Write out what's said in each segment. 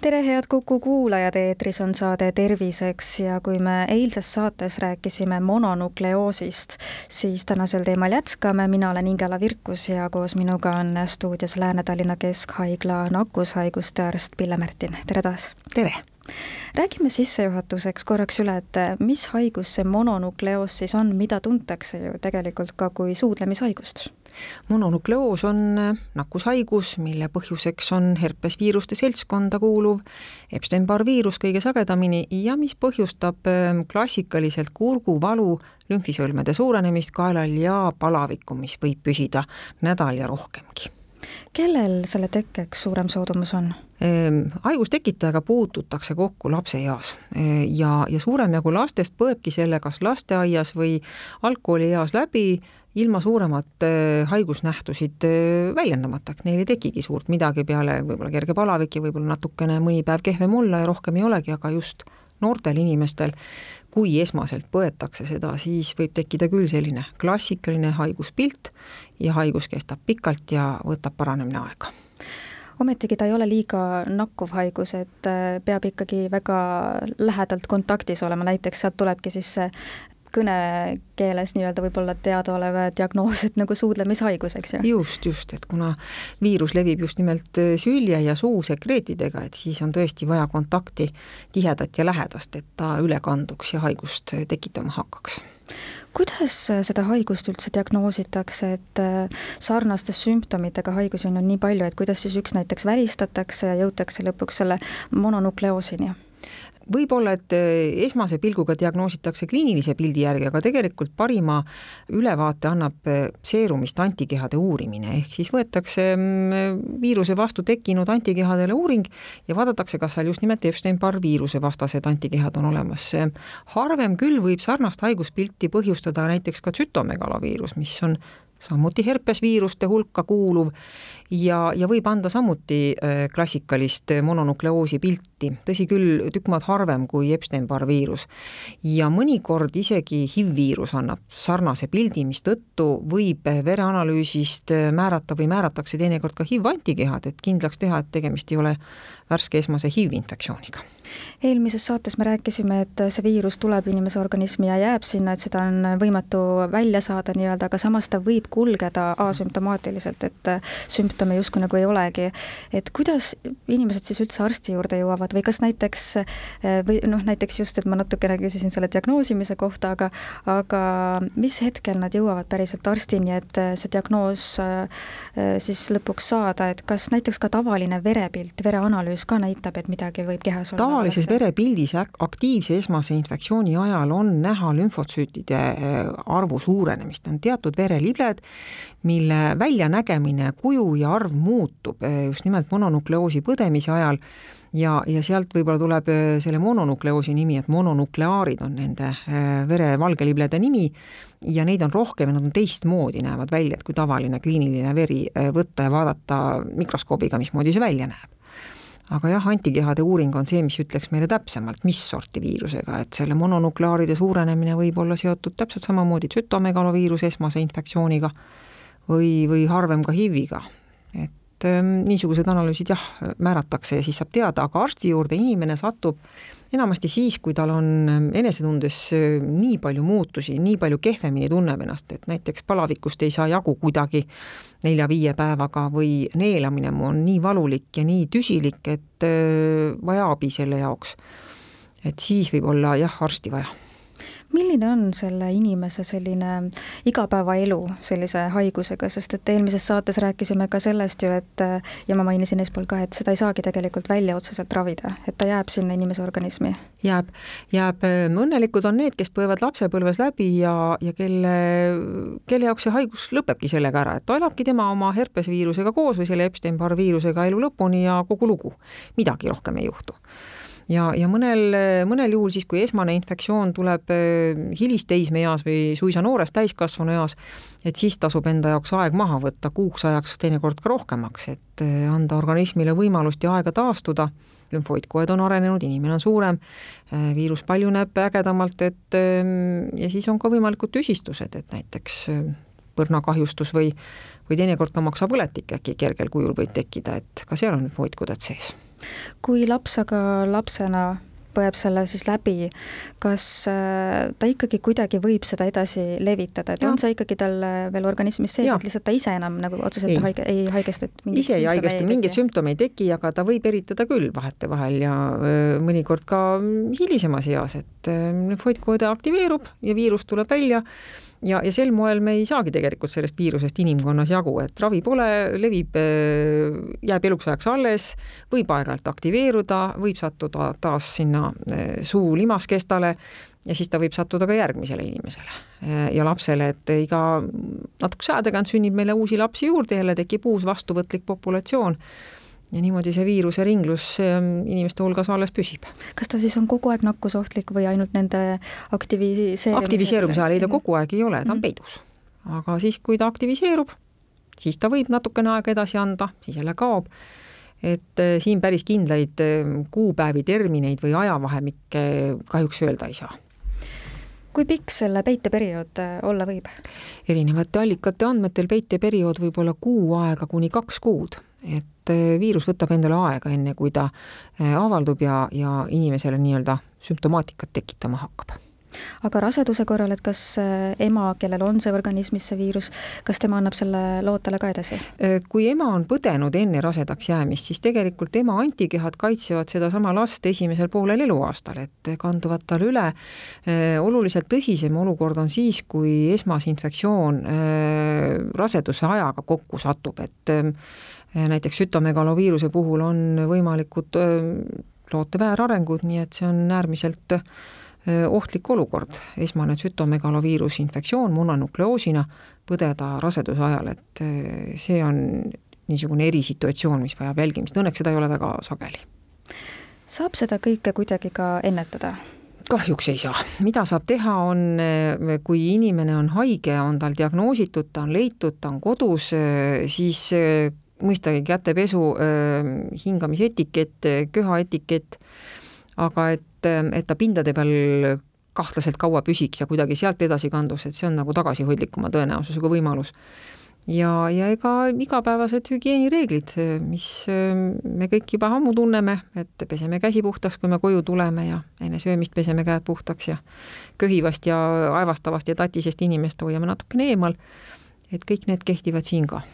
tere, head Kuku kuulajad, eetris on saade Terviseks ja kui me eilses saates rääkisime mononukleoosist, siis tänasel teemal jätkame, mina olen Ingela Virkus ja koos minuga on stuudios Lääne-Tallinna Keskhaigla nakkushaiguste arst Pille Märtin, tere taas! tere! räägime sissejuhatuseks korraks üle, et mis haigus see mononukleoos siis on, mida tuntakse ju tegelikult ka kui suudlemishaigust? Mononukleoos on nakkushaigus, mille põhjuseks on herpesviiruste seltskonda kuuluv Epstein-Barr viirus kõige sagedamini ja mis põhjustab ähm, klassikaliselt kurguvalu, lümfisõlmede suurenemist kaelal ja palavikku, mis võib püsida nädal ja rohkemgi kellel selle tekkeks suurem soodumus on? Ehm, haigustekitajaga puututakse kokku lapseeas ehm, ja, ja suurem jagu lastest põebki selle kas lasteaias või algkoolieas läbi ilma suuremat haigusnähtusid väljendamata, et neil ei tekigi suurt midagi peale võib-olla kerge palavik ja võib-olla natukene mõni päev kehvem olla ja rohkem ei olegi, aga just noortel inimestel kui esmaselt põetakse seda, siis võib tekkida küll selline klassikaline haiguspilt ja haigus kestab pikalt ja võtab paranemine aega. Ometigi ta ei ole liiga nakkuv haigus, et äh, peab ikkagi väga lähedalt kontaktis olema, näiteks sealt tulebki siis see kõnekeeles nii-öelda võib-olla teadaolev diagnoos, et nagu suudlemishaigus, eks ju? just, just, et kuna viirus levib just nimelt äh, sülje ja suu sekreetidega, et siis on tõesti vaja kontakti tihedat ja lähedast, et ta üle kanduks ja haigust äh, tekitama hakkaks kuidas äh, seda haigust üldse diagnoositakse, et sarnaste sümptomitega haigusi on ju nii palju, et kuidas siis üks näiteks välistatakse ja jõutakse lõpuks selle mononukleoosini? Võib-olla, et eh, esmase pilguga diagnoositakse kliinilise pildi järgi, aga tegelikult parima ülevaate annab eh, seerumist antikehade uurimine, ehk siis võetakse mm, viiruse vastu tekkinud antikehadele uuring ja vaadatakse, kas seal just nimelt Epstein-Barr viiruse vastased antikehad on olemas. harvem küll võib sarnast haiguspilti põhjustada näiteks ka tsütomegaloviirus, mis on samuti herpesviiruste hulka kuuluv ja, ja võib anda samuti äh, klassikalist mononukleoosi pilti, tõsi küll, tükk maad harvem kui Epstein-Barr viirus. ja mõnikord isegi HIV-viirus annab sarnase pildi, mistõttu võib vereanalüüsist määrata või määratakse teinekord ka HIV-antikehad, et kindlaks teha, et tegemist ei ole värske esmase HIV-infektsiooniga eelmises saates me rääkisime, et see viirus tuleb inimese organismi ja jääb sinna, et seda on võimatu välja saada nii-öelda, aga samas ta võib kulgeda asümptomaatiliselt, et sümptome justkui nagu ei olegi. et kuidas inimesed siis üldse arsti juurde jõuavad või kas näiteks või noh, näiteks just, et ma natukene küsisin selle diagnoosimise kohta, aga aga mis hetkel nad jõuavad päriselt arstini, et see diagnoos siis lõpuks saada, et kas näiteks ka tavaline verepilt, vereanalüüs ka näitab, et midagi võib kehas olla? Tavalises verepildis aktiivse esmase infektsiooni ajal on näha lümfotsüütide äh, arvu suurenemist, on teatud verelibled, mille väljanägemine, kuju ja arv muutub äh, just nimelt mononukleoosi põdemise ajal. Ja, ja sealt võib-olla tuleb äh, selle mononukleoosi nimi, et mononukleaarid on nende vere valgeliblede nimi. Ja neid on rohkem ja nad on teistmoodi, näevad välja, et kui tavaline kliiniline veri võtta ja vaadata mikroskoobiga, mismoodi see välja näeb aga jah, antikehade uuring on see, mis ütleks meile täpsemalt, mis sorti viirusega, et selle mononukleaaride suurenemine võib olla seotud täpselt samamoodi tsütomegaloviiruse esmase infektsiooniga või, või harvem ka HIV-iga. et ähm, niisugused analüüsid jah, määratakse ja siis saab teada, aga arsti juurde inimene satub enamasti siis, kui tal on ähm, enesetundes äh, nii palju muutusi, nii palju kehvemini tunneb ennast, et näiteks palavikust ei saa jagu kuidagi nelja-viie päevaga või neelamine on nii valulik ja nii tüsilik, et vaja abi selle jaoks. et siis võib olla jah, arsti vaja milline on selle inimese selline igapäevaelu sellise haigusega, sest et eelmises saates rääkisime ka sellest ju, et ja ma mainisin eespool ka, et seda ei saagi tegelikult välja otseselt ravida, et ta jääb sinna inimese organismi? jääb, jääb, õnnelikud on need, kes põevad lapsepõlves läbi ja, ja kelle, kelle jaoks see haigus lõpebki sellega ära, et ta elabki tema oma herpesviirusega koos või selle Epstein-Barr viirusega elu lõpuni ja kogu lugu. midagi rohkem ei juhtu ja, ja mõnel, mõnel juhul siis, kui esmane infektsioon tuleb hilisteismeeas või suisa noores täiskasvanu eas, et siis tasub enda jaoks aeg maha võtta kuuks ajaks, teinekord ka rohkemaks, et anda organismile võimalust ja aega taastuda lümfoidkoed on arenenud, inimene on suurem, äh, viirus paljuneb ägedamalt, et ähm, ja siis on ka võimalikud tüsistused, et näiteks äh, põrnakahjustus või, või teinekord ka maksapõletik äkki kergel kujul võib tekkida, et ka seal on lümfoidkuded sees. Kui laps aga lapsena põeb selle siis läbi, kas äh, ta ikkagi kuidagi võib seda edasi levitada, et ja. on see ikkagi tal veel organismis sees, et lihtsalt ta ise enam nagu otseselt ei. haige, ei haigestu, et ise ei haigestu, mingeid sümptomeid ei teki, aga ta võib eritada küll vahetevahel ja mõnikord ka hilisemas eas, et lümfoidkoode aktiveerub ja viirus tuleb välja ja, ja sel moel me ei saagi tegelikult sellest viirusest inimkonnas jagu, et ravi pole, levib, äh, jääb eluks ajaks alles, võib aeg-ajalt aktiveeruda, võib sattuda taas sinna äh, suu limaskestale ja siis ta võib sattuda ka järgmisele inimesele äh, ja lapsele, et iga natukese aja tagant sünnib meile uusi lapsi juurde, jälle tekib uus vastuvõtlik populatsioon ja niimoodi see viiruse ringlus inimeste hulgas alles püsib. kas ta siis on kogu aeg nakkusohtlik või ainult nende aktiviseerimise aktiviseerumise ajal ei ta kogu aeg ei ole, ta on mhm. peidus. aga siis, kui ta aktiviseerub, siis ta võib natukene aega edasi anda, siis jälle kaob et äh, siin päris kindlaid äh, kuupäevi, termineid või ajavahemikke kahjuks öelda ei saa kui pikk selle peiteperiood äh, olla võib? erinevate allikate andmetel peiteperiood võib olla kuu aega kuni kaks kuud et eh, viirus võtab endale aega, enne kui ta eh, avaldub ja, ja inimesele nii-öelda sümptomaatikat tekitama hakkab aga raseduse korral, et kas äh, ema, kellel on see organismis, see viirus, kas tema annab selle lootele ka edasi? Äh, kui ema on põdenud enne rasedaks jäämist, siis tegelikult ema antikehad kaitsevad sedasama last esimesel poolel eluaastal, et kanduvad talle üle. Äh, oluliselt tõsisem olukord on siis, kui esmasinfektsioon raseduse ajaga kokku satub, et näiteks sütomegaloviiruse puhul on võimalikud loote väärarengud, nii et see on äärmiselt ohtlik olukord, esmane sütomegaloviirus infektsioon mononukleoosina põdeda raseduse ajal, et see on niisugune erisituatsioon, mis vajab jälgimist, õnneks seda ei ole väga sageli. saab seda kõike kuidagi ka ennetada? kahjuks ei saa, mida saab teha, on, kui inimene on haige, on tal diagnoositud, ta on leitud, ta on kodus, siis mõistagi kätepesu, hingamisetikett, köhaetikett, aga et et ta pindade peal kahtlaselt kaua püsiks ja kuidagi sealt edasi kandus, et see on nagu tagasihoidlikuma tõenäosusega võimalus. ja, ja ega igapäevased hügieenireeglid, mis me kõik juba ammu tunneme, et peseme käsi puhtaks, kui me koju tuleme ja enne söömist peseme käed puhtaks ja köhivast ja aevastavast ja tatisest inimest hoiame natukene eemal, et kõik need kehtivad siin ka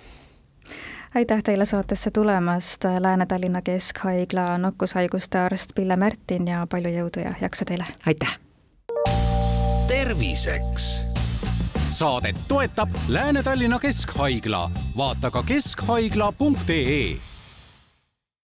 aitäh teile saatesse tulemast, Lääne-Tallinna Keskhaigla nakkushaiguste arst Pille Märtin ja palju jõudu ja jaksu teile! aitäh! terviseks saadet toetab Lääne-Tallinna Keskhaigla, vaata ka keskhaigla.ee